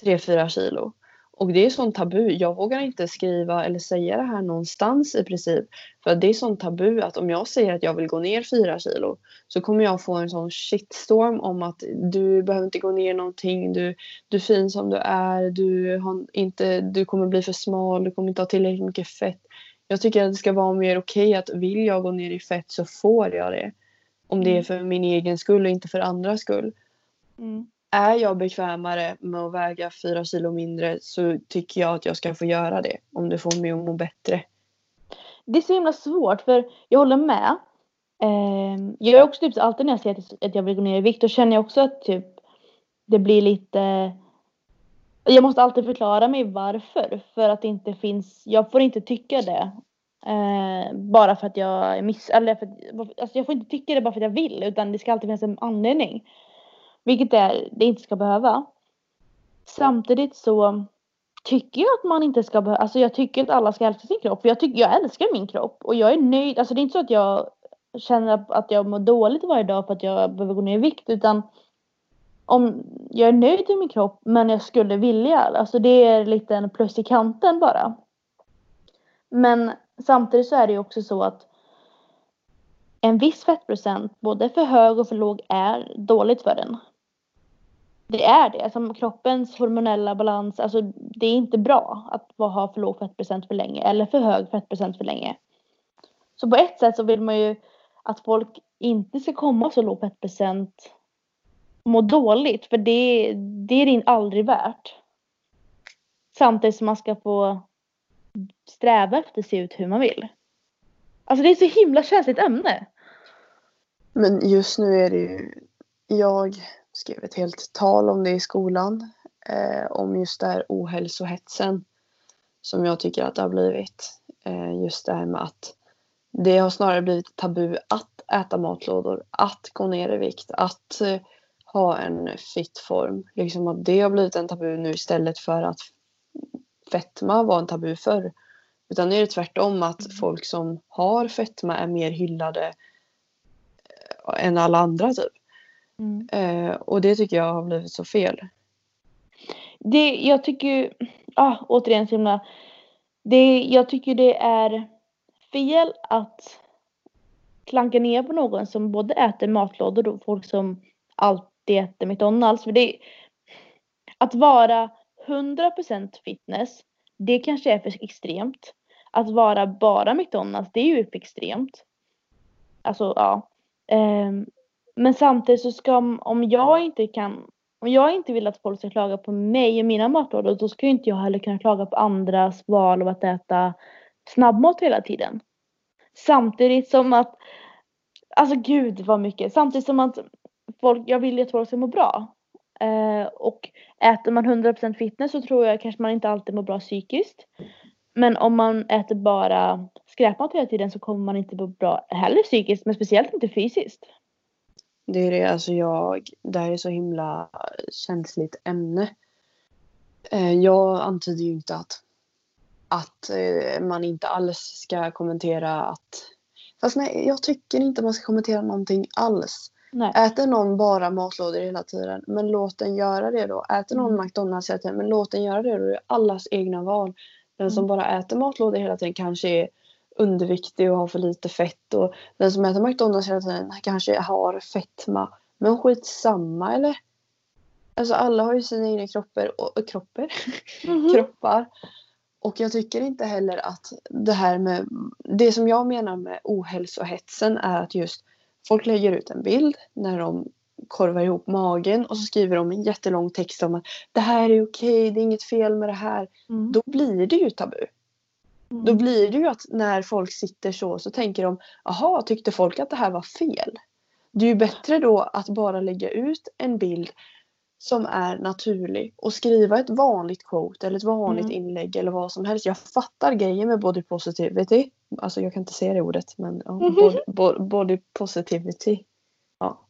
3-4 kilo. Och det är sån tabu. Jag vågar inte skriva eller säga det här någonstans i princip. För det är sån tabu att om jag säger att jag vill gå ner 4 kilo så kommer jag få en sån shitstorm om att du behöver inte gå ner någonting. Du, du är fin som du är. Du, har inte, du kommer bli för smal. Du kommer inte ha tillräckligt mycket fett. Jag tycker att det ska vara mer okej att vill jag gå ner i fett så får jag det. Om det är för min egen skull och inte för andras skull Mm är jag bekvämare med att väga fyra kilo mindre så tycker jag att jag ska få göra det. Om det får mig att må bättre. Det är så himla svårt för jag håller med. Ehm, jag är också typ alltid när jag säger att- jag vill gå ner i vikt då känner jag också att typ det blir lite jag måste alltid förklara mig varför. För att det inte finns, jag får inte tycka det. Eh, bara för att jag är miss, eller för att, alltså jag får inte tycka det bara för att jag vill. Utan det ska alltid finnas en anledning. Vilket det, det inte ska behöva. Samtidigt så tycker jag att man inte ska behöva, alltså jag tycker att alla ska älska sin kropp. För jag, tycker, jag älskar min kropp och jag är nöjd. Alltså det är inte så att jag känner att- att jag mår dåligt varje dag för att jag behöver gå ner i vikt. Utan om jag är nöjd med min kropp men jag skulle vilja. Alltså det är lite en plus i kanten bara. Men samtidigt så är det ju också så att en viss fettprocent, både för hög och för låg, är dåligt för den. Det är det. Alltså kroppens hormonella balans, alltså det är inte bra att ha för låg fettprocent för länge eller för hög fettprocent för länge. Så på ett sätt så vill man ju att folk inte ska komma så låg fettprocent och må dåligt för det, det är det aldrig värt. Samtidigt som man ska få sträva efter att se ut hur man vill. Alltså det är ett så himla känsligt ämne. Men just nu är det ju... Jag skrev ett helt tal om det i skolan. Eh, om just det här ohälsohetsen. Som jag tycker att det har blivit. Eh, just det här med att det har snarare blivit tabu att äta matlådor. Att gå ner i vikt. Att eh, ha en fit form. Liksom att det har blivit en tabu nu istället för att fetma var en tabu förr. Utan nu är det tvärtom att folk som har fetma är mer hyllade eh, än alla andra typ. Mm. Eh, och det tycker jag har blivit så fel. Det, jag tycker ju, ah, återigen så himla, det, jag tycker det är fel att klanka ner på någon som både äter matlådor och folk som alltid äter McDonalds. För det, att vara 100% fitness, det kanske är för extremt. Att vara bara McDonalds, det är ju för extremt. Alltså ja. Ehm, men samtidigt så ska, om jag inte kan om jag inte vill att folk ska klaga på mig och mina matlådor då ska ju inte jag heller kunna klaga på andras val av att äta snabbmat hela tiden. Samtidigt som att, alltså gud vad mycket, samtidigt som att folk, jag vill ju att folk ska må bra. Eh, och äter man 100% fitness så tror jag kanske man inte alltid mår bra psykiskt. Men om man äter bara skräpmat hela tiden så kommer man inte må bra heller psykiskt men speciellt inte fysiskt. Det är det, alltså jag, det här är så himla känsligt ämne. Eh, jag antyder ju inte att, att eh, man inte alls ska kommentera att... Fast nej, jag tycker inte man ska kommentera någonting alls. Nej. Äter någon bara matlådor hela tiden, men låt den göra det då. Äter någon Mm. McDonalds hela tiden, men låt den göra det då. Det är allas egna val. Den som Mm. bara äter matlådor hela tiden kanske är underviktig och har för lite fett. Och den som äter McDonalds hela tiden kanske har fetma. Men skitsamma eller? Alltså alla har ju sina egna kroppar och, och kroppar. Mhm. kroppar. Och jag tycker inte heller att det här med det som jag menar med ohälsohetsen är att just folk lägger ut en bild när de korvar ihop magen och så skriver de en jättelång text om att det här är okej, det är inget fel med det här. Mm. Då blir det ju tabu. Mm. Då blir det ju att när folk sitter så så tänker de jaha, tyckte folk att det här var fel? Det är ju bättre då att bara lägga ut en bild som är naturlig och skriva ett vanligt quote eller ett vanligt Mm. inlägg eller vad som helst. Jag fattar grejen med body positivity. Alltså jag kan inte säga det ordet men ja, body, bo- body positivity. Ja.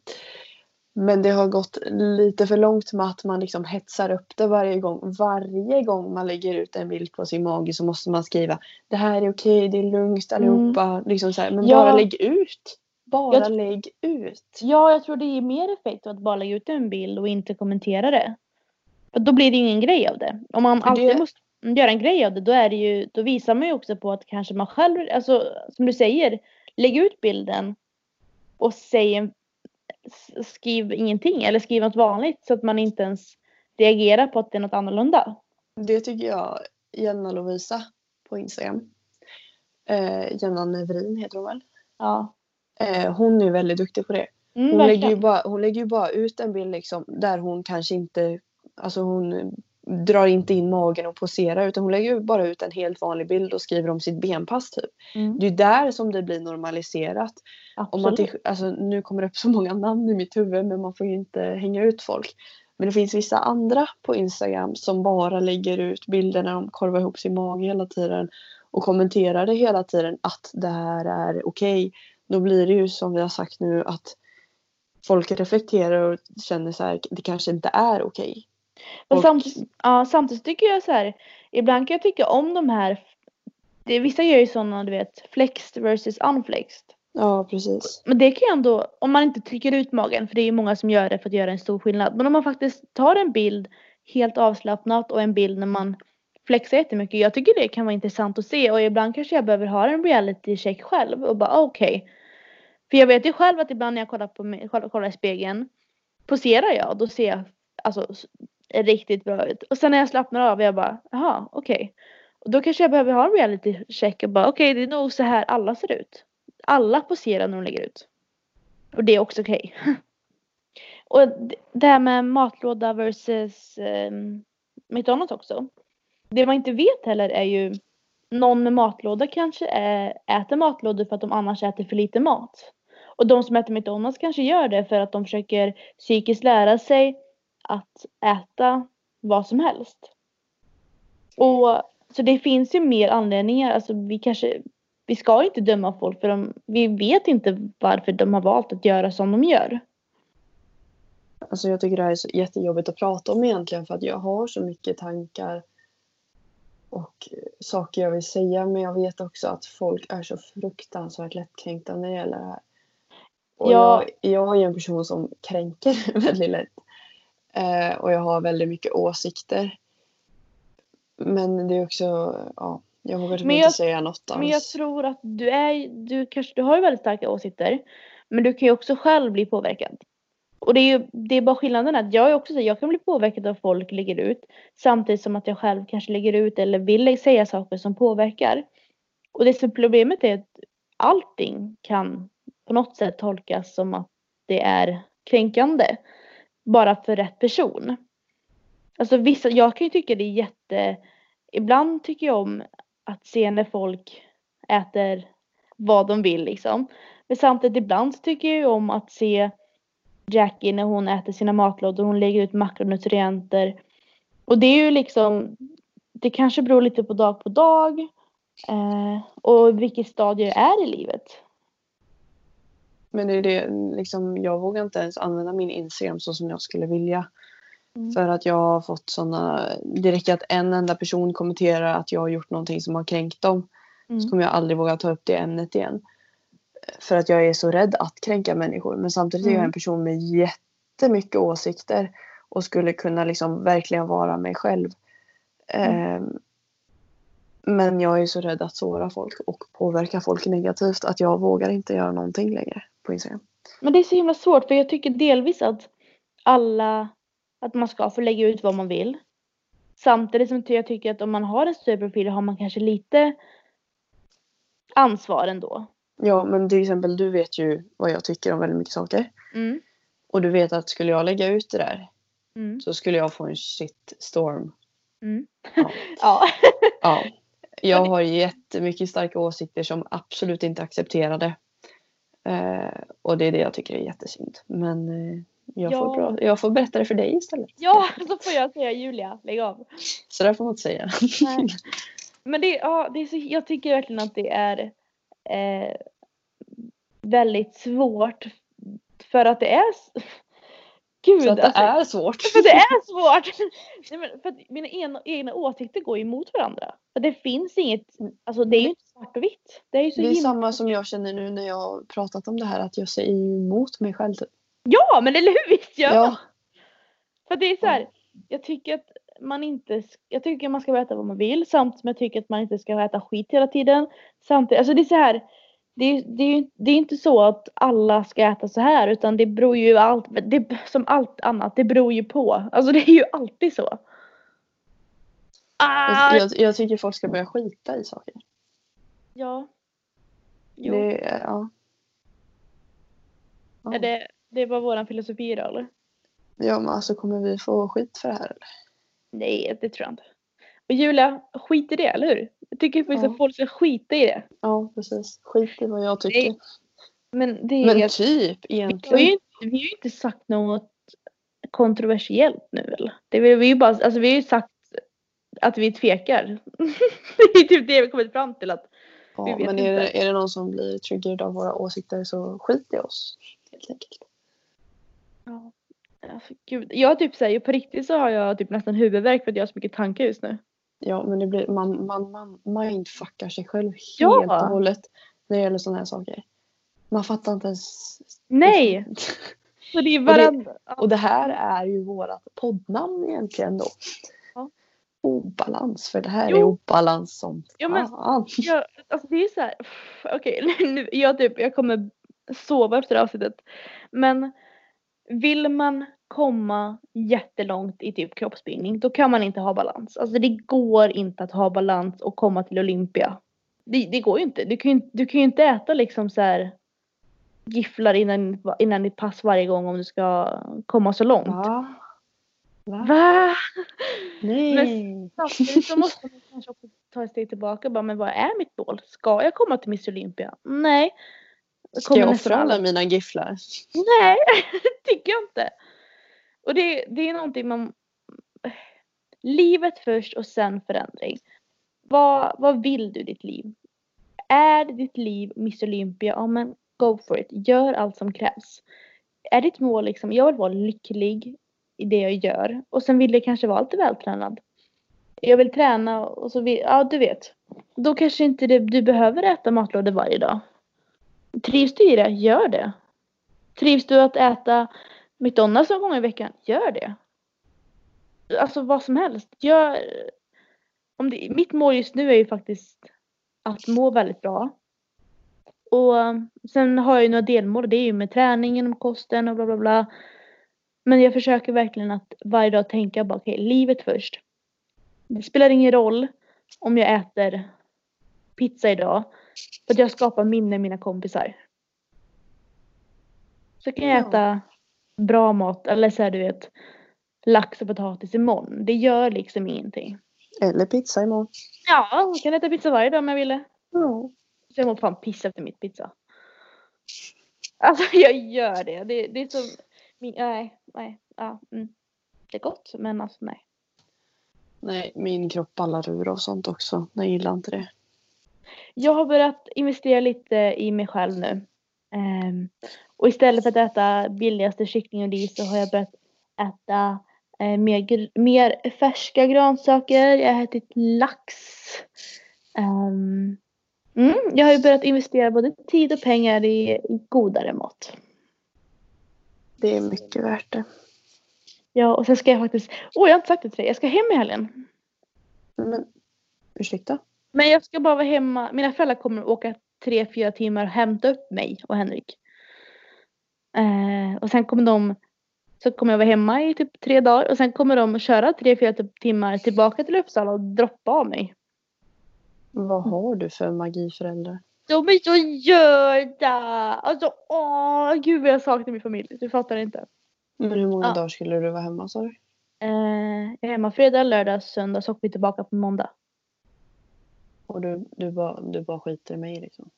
Men det har gått lite för långt med att man liksom hetsar upp det varje gång. Varje gång man lägger ut en bild på sin mage så måste man skriva det här är okej, det är lugnt allihopa. Liksom så här. Men Ja. bara lägg ut. Bara Jag- lägg ut. Ja, jag tror det ger mer effekt att bara lägga ut en bild och inte kommentera det. För då blir det ingen grej av det. Om man alltid det- måste göra en grej av det, då är det ju, då visar man ju också på att kanske man själv, alltså som du säger, lägg ut bilden och säg en, skriv ingenting eller skriv något vanligt så att man inte ens reagerar på att det är något annorlunda. Det tycker jag Jenna Lovisa på Instagram. Eh, Jenna Nevrin heter hon väl? Ja. Eh, hon är väldigt duktig på det. Mm, Hon lägger, ju bara, hon lägger ju bara ut en bild liksom, där hon kanske inte, alltså hon drar inte in magen och poserar utan hon lägger bara ut en helt vanlig bild och skriver om sitt benpass typ. Mm, Det är där som det blir normaliserat. Om man till, alltså, nu kommer det upp så många namn i mitt huvud men man får ju inte hänga ut folk. Men det finns vissa andra på Instagram som bara lägger ut bilder när de korvar ihop sin mage hela tiden och kommenterar det hela tiden att det här är okej. Då blir det ju som vi har sagt nu att folk reflekterar och känner så här, det kanske inte är okej. Men Och- samtidigt, ja, samtidigt tycker jag så här, ibland kan jag tycka om de här, det, vissa gör ju sådana du vet, flexed versus unflexed. Ja, precis. Men det kan ju ändå, om man inte trycker ut magen, för det är ju många som gör det för att göra en stor skillnad. Men om man faktiskt tar en bild helt avslappnat och en bild när man flexar jättemycket. Jag tycker det kan vara intressant att se och ibland kanske jag behöver ha en reality check själv och bara okej. För jag vet ju själv att ibland när jag kollar på mig, kollar, i spegeln poserar jag då ser jag alltså riktigt bra ut. Och sen när jag slappnar av jag bara jaha okej. Och då kanske jag behöver ha en reality check och bara okej det är nog så här alla ser ut. Alla poserar när de lägger ut. Och det är också okej. och det här med matlåda versus eh, McDonalds också. Det man inte vet heller är ju någon med matlåda kanske äter matlådor för att de annars äter för lite mat. Och de som äter McDonalds kanske gör det för att de försöker psykiskt lära sig att äta vad som helst. Och så det finns ju mer anledningar. Alltså vi kanske vi ska inte döma folk för de, vi vet inte varför de har valt att göra som de gör. Alltså jag tycker det här är så jättejobbigt att prata om egentligen för att jag har så mycket tankar och saker jag vill säga men jag vet också att folk är så fruktansvärt lättkränkta när det gäller det här. Och Ja. jag, jag är en person som kränker väldigt lätt. Eh, och jag har väldigt mycket åsikter. Men det är också, ja, jag vågar typ inte säga något alls. Men jag tror att du är, du kanske, du har ju väldigt starka åsikter. Men du kan ju också själv bli påverkad. Och det är ju, det är bara skillnaden att jag är också så, jag kan bli påverkad av folk lägger ut. Samtidigt som att jag själv kanske lägger ut eller vill säga saker som påverkar. Och det som problemet är att allting kan på något sätt tolkas som att det är kränkande. Bara för rätt person. Alltså vissa, jag kan ju tycka det är jätte, ibland tycker jag om att se när folk äter vad de vill liksom. Men samtidigt ibland så tycker jag ju om att se Jackie när hon äter sina matlådor. Hon lägger ut makronutrienter. Och det är ju liksom, det kanske beror lite på dag på dag. Eh, och vilket stadie jag är i livet. Men det är det, liksom, jag vågar inte ens använda min Instagram så som jag skulle vilja. Mm. För att jag har fått sådana, det räcker att en enda person kommenterar att jag har gjort någonting som har kränkt dem. Mm. Så kommer jag aldrig våga ta upp det ämnet igen. För att jag är så rädd att kränka människor. Men samtidigt är jag Mm. en person med jättemycket åsikter. Och skulle kunna liksom verkligen vara mig själv. Ehm, men jag är så rädd att såra folk och påverka folk negativt att jag vågar inte göra någonting längre på Instagram. Men det är så himla svårt för jag tycker delvis att alla, att man ska få lägga ut vad man vill. Samtidigt som jag tycker att om man har en större profil har man kanske lite ansvar ändå. Ja, men till exempel du vet ju vad jag tycker om väldigt mycket saker. Mm. Och du vet att skulle jag lägga ut det där Mm. så skulle jag få en shitstorm. Mm. Ja. ja. Ja. Jag har jättemycket starka åsikter som absolut inte accepterar det. Eh, och det är det jag tycker är jättesynd. Men eh, jag, Ja. får bra, jag får berätta det för dig istället. ja, så får jag säga Julia, lägg av. Så där får man inte säga. Nej. Men det, ja, det är så, jag tycker verkligen att det är eh, väldigt svårt. För att det är... Gud, Så att det alltså, är svårt. För det är svårt! Nej, men för att mina egna, egna åsikter går emot varandra. För det finns inget, alltså det är ju inte svart och vitt. Det är ju så Det är samma som jag känner nu när jag har pratat om det här att jag säger emot mig själv. Typ. Ja men eller hur visst gör? Ja, För det är så här, jag tycker att man inte, jag tycker man ska äta vad man vill samtidigt som jag tycker att man inte ska äta skit hela tiden. Samtidigt, alltså det är så här, det är, det, det är inte så att alla ska äta så här utan det beror ju allt, det, som allt annat, det beror ju på. Alltså det är ju alltid så. Ah, jag, jag tycker folk ska börja skita i saker. ja. Jo. Det, ja. Ja. Är det, det var våran filosofi då eller? ja, men alltså kommer vi få skit för det här eller? Nej, det tror jag inte. Och Julia, skit i det, eller hur? Jag tycker faktiskt Ja. att folk ska skita i det. Ja, precis. Skit i vad jag tycker. Nej, Men det är... Men typ vi, har egentligen. ju, inte- vi har ju inte sagt något kontroversiellt nu eller? Det vi, vi, bara, alltså, vi har ju sagt att vi tvekar. det är typ det vi kommit fram till. Att, vi Ja, vet men är inte. det, är det någon som blir triggerad av våra åsikter så skit i oss. Helt enkelt. ja, alltså, gud. Jag typ säger på riktigt så har jag typ nästan huvudvärk för att jag har så mycket tankar just nu. Ja, men det blir, man, man, man mindfuckar sig själv helt Ja. och hållet när det gäller sådana här saker. Man fattar inte ens. Nej! Så det är det- varandra. Och det här är ju vårat poddnamn egentligen då. Ja. Obalans, för det här Jo. är obalans som Ja, men- fan. Ja, alltså det är så här. Okej, nu, jag, typ, jag kommer sova efter avsnittet. Men vill man komma jättelångt i typ kroppsbyggning då kan man inte ha balans. Alltså det går inte att ha balans och komma till Olympia. Det, det går ju inte. Du kan ju, inte- du kan ju inte äta liksom så här gifflar innan, innan ditt pass varje gång om du ska komma så långt. Va? Va? Va? Nej. Samtidigt så måste man kanske också ta ett steg tillbaka och bara, men vad är mitt mål? Ska jag komma till Miss Olympia? Nej. Ska jag offra alla mina gifflar? Nej, det tycker jag inte. Och det, det är någonting man... Livet först och sen förändring. Vad, vad vill du i ditt liv? Är ditt liv Miss Olympia? Ja men go for it. Gör allt som krävs. Är ditt mål liksom, jag vill vara lycklig i det jag gör. Och sen vill jag kanske vara lite vältränad. Jag vill träna och så vill, ja du vet. Då kanske inte det, du behöver äta matlådor varje dag. Trivs du i det? Gör det. Trivs du att äta McDonalds någon gång i veckan? Gör det. Alltså vad som helst. Gör, om det, mitt mål just nu är ju faktiskt att må väldigt bra. Och um, sen har jag ju några delmål. Det är ju med träningen och kosten och bla bla bla. Men jag försöker verkligen att varje dag tänka bara okej, livet först. Det spelar ingen roll om jag äter pizza idag. För att jag skapar minnen med mina kompisar. Så kan jag Ja. äta bra mat, eller så här du vet lax och potatis imorgon. Det gör liksom ingenting. Eller pizza imorgon. Ja, jag kan äta pizza varje dag om jag ville. Ja. Så jag mår fan piss efter mitt pizza. Alltså jag gör det. Det, det är som, min, nej, nej, ja, mm. Det är gott men alltså nej. Nej, min kropp ballar ur och sånt också. Jag gillar inte det. Jag har börjat investera lite i mig själv nu. Ehm, och istället för att äta billigaste kyckling och ris så har jag börjat äta eh, mer, mer färska grönsaker. Jag har ätit lax. Ehm, Mm, jag har ju börjat investera både tid och pengar i, i godare mat. Det är mycket värt det. Ja, och sen ska jag faktiskt... Åh, oh, jag har inte sagt det till dig. Jag ska hem i helgen. Men ursäkta? Men jag ska bara vara hemma. Mina föräldrar kommer att åka tre, fyra timmar och hämta upp mig och Henrik. Eh, och sen kommer de... Så kommer jag vara hemma i typ tre dagar och sen kommer de köra tre, fyra timmar tillbaka till Uppsala och droppa av mig. Vad har du för magiföräldrar? De är så göda! Alltså åh, gud vad jag saknar min familj. Du fattar inte. Men hur många Ja. dagar skulle du vara hemma sa du? Eh, jag är hemma fredag, lördag, söndag så åker vi tillbaka på måndag. Och du, du, bara, du bara skiter i mig liksom?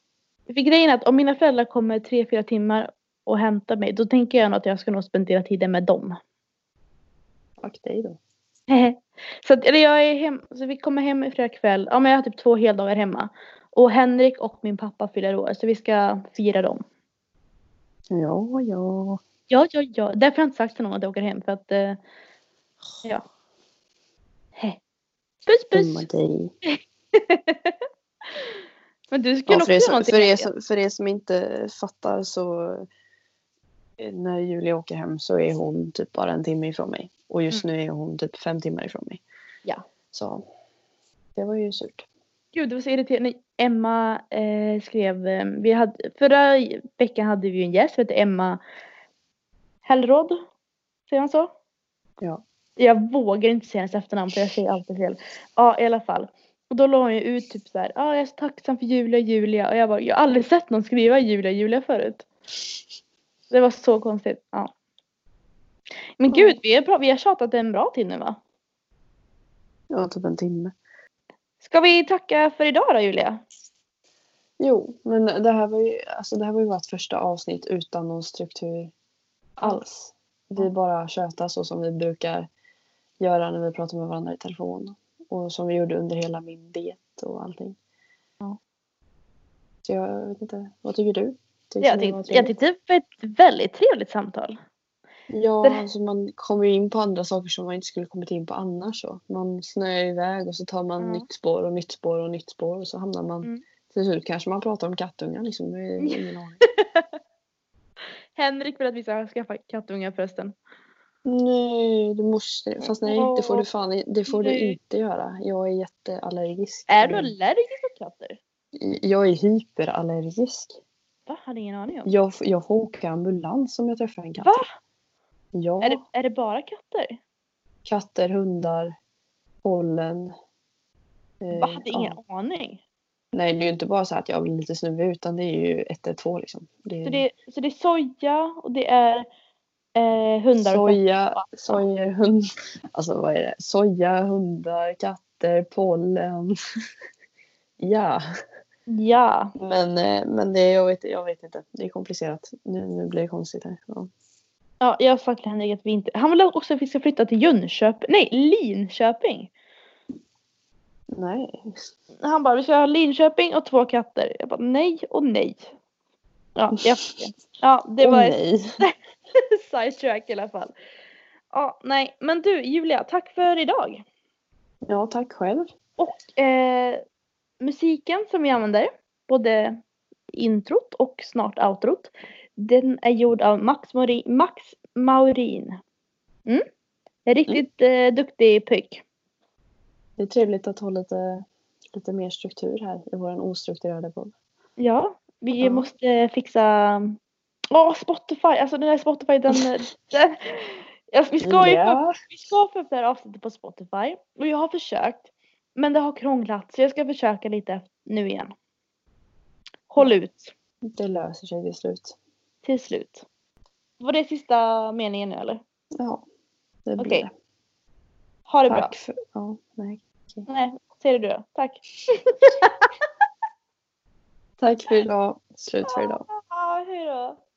För grejen är att om mina föräldrar kommer tre, fyra timmar och hämtar mig då tänker jag nog att jag ska nog spendera tiden med dem. Fuck dig då. så att, eller jag är hem, så vi kommer hem i fredag kväll. Ja men jag har typ två heldagar hemma. Och Henrik och min pappa fyller år så vi ska fira dem. Ja, ja. Ja, ja, ja. Därför har jag inte sagt till någon att jag åker hem för att eh, ja. He. Puss puss. men du skulle Ja, också för, er göra som, någonting. för, er som, för er som inte fattar så eh, när Julia åker hem så är hon typ bara en timme ifrån mig. Och just nu är hon typ fem timmar ifrån mig. Ja. Så det var ju surt. Gud, det var så irriterande. Emma eh, skrev, eh, vi hade, förra veckan hade vi en gäst som hette Emma Hellråd. Säger man så? Ja. Jag vågar inte säga hennes efternamn för jag säger alltid fel. Ja, i alla fall. Och då la hon ju ut typ så här, ja, jag är så tacksam för Julia, Julia. Och jag bara, jag har aldrig sett någon skriva Julia, Julia förut. Det var så konstigt. Ja. Men gud, vi, är bra, vi har tjatat en bra tid nu va? Ja, typ en timme. Ska vi tacka för idag då Julia? Jo, men det här var ju, alltså det här var ju vårt första avsnitt utan någon struktur alls. Vi bara tjötar så som vi brukar göra när vi pratar med varandra i telefon. Och som vi gjorde under hela min diet och allting. Ja. Så jag vet inte, vad tycker du? Tycker Jag tyckte, jag trevligt? tyckte det var ett väldigt trevligt samtal. Ja, Det- alltså man kommer ju in på andra saker som man inte skulle kommit in på annars. Så. Man snöar iväg och så tar man Ja. nytt spår och nytt spår och nytt spår och så hamnar man Mm. till slut kanske man pratar om kattungar liksom. Det är ingen aning. Henrik vill att vi ska skaffa kattungar förresten. Nej, du måste. Fast nej, det får du fan det får du inte göra. Jag är jätteallergisk. Är du allergisk mot katter? Jag är hyperallergisk. Va? Hade ingen aning om. Jag, jag får åka ambulans om jag träffar en katt. Va? Ja, Är, det, är det bara katter? katter, hundar, pollen. Eh, Va? Hade ingen ja. aning. Nej, det är ju inte bara så att jag blir lite snuvig utan det är ju 112 liksom. Det är Så det, så det är soja och det är eh, hundar och soja, soja, hund, alltså vad är det? Soja, hundar, katter, pollen. ja. Ja. men, eh, men det, jag, vet, jag vet inte. Det är komplicerat. Nu, nu blir det konstigt här. Ja. ja. Jag till Henrik att vi inte... Han vill också att vi ska flytta till Jönköping. Nej, Linköping. Nej. Han bara, vi ska ha Linköping och två katter. Jag bara, nej och nej. Ja, jag Ja, det var ett nej. sidetrack i alla fall. Ja, nej. Men du, Julia, tack för idag. Ja, tack själv. Och eh, musiken som vi använder, både introt och snart outrot, den är gjord av Max, Mori, Max Maurin. Mm. En Riktigt eh, duktig pojk. Det är trevligt att ha lite, lite mer struktur här i vår ostrukturerade podd. Ja, vi Ja. måste fixa Åh, Spotify! Alltså den här Spotify den... den ja, vi, ska ju vi ska få upp det här avsnittet på Spotify. Och jag har försökt. Men det har krånglat så jag ska försöka lite nu igen. Håll ut Det löser sig till slut. till slut. Var det sista meningen nu eller? Ja, det blir Okej. det. Ha det bra. Tack för... Ja, nej. Nej, säger du då. Tack. Tack för idag. Slut för idag. Ja, hej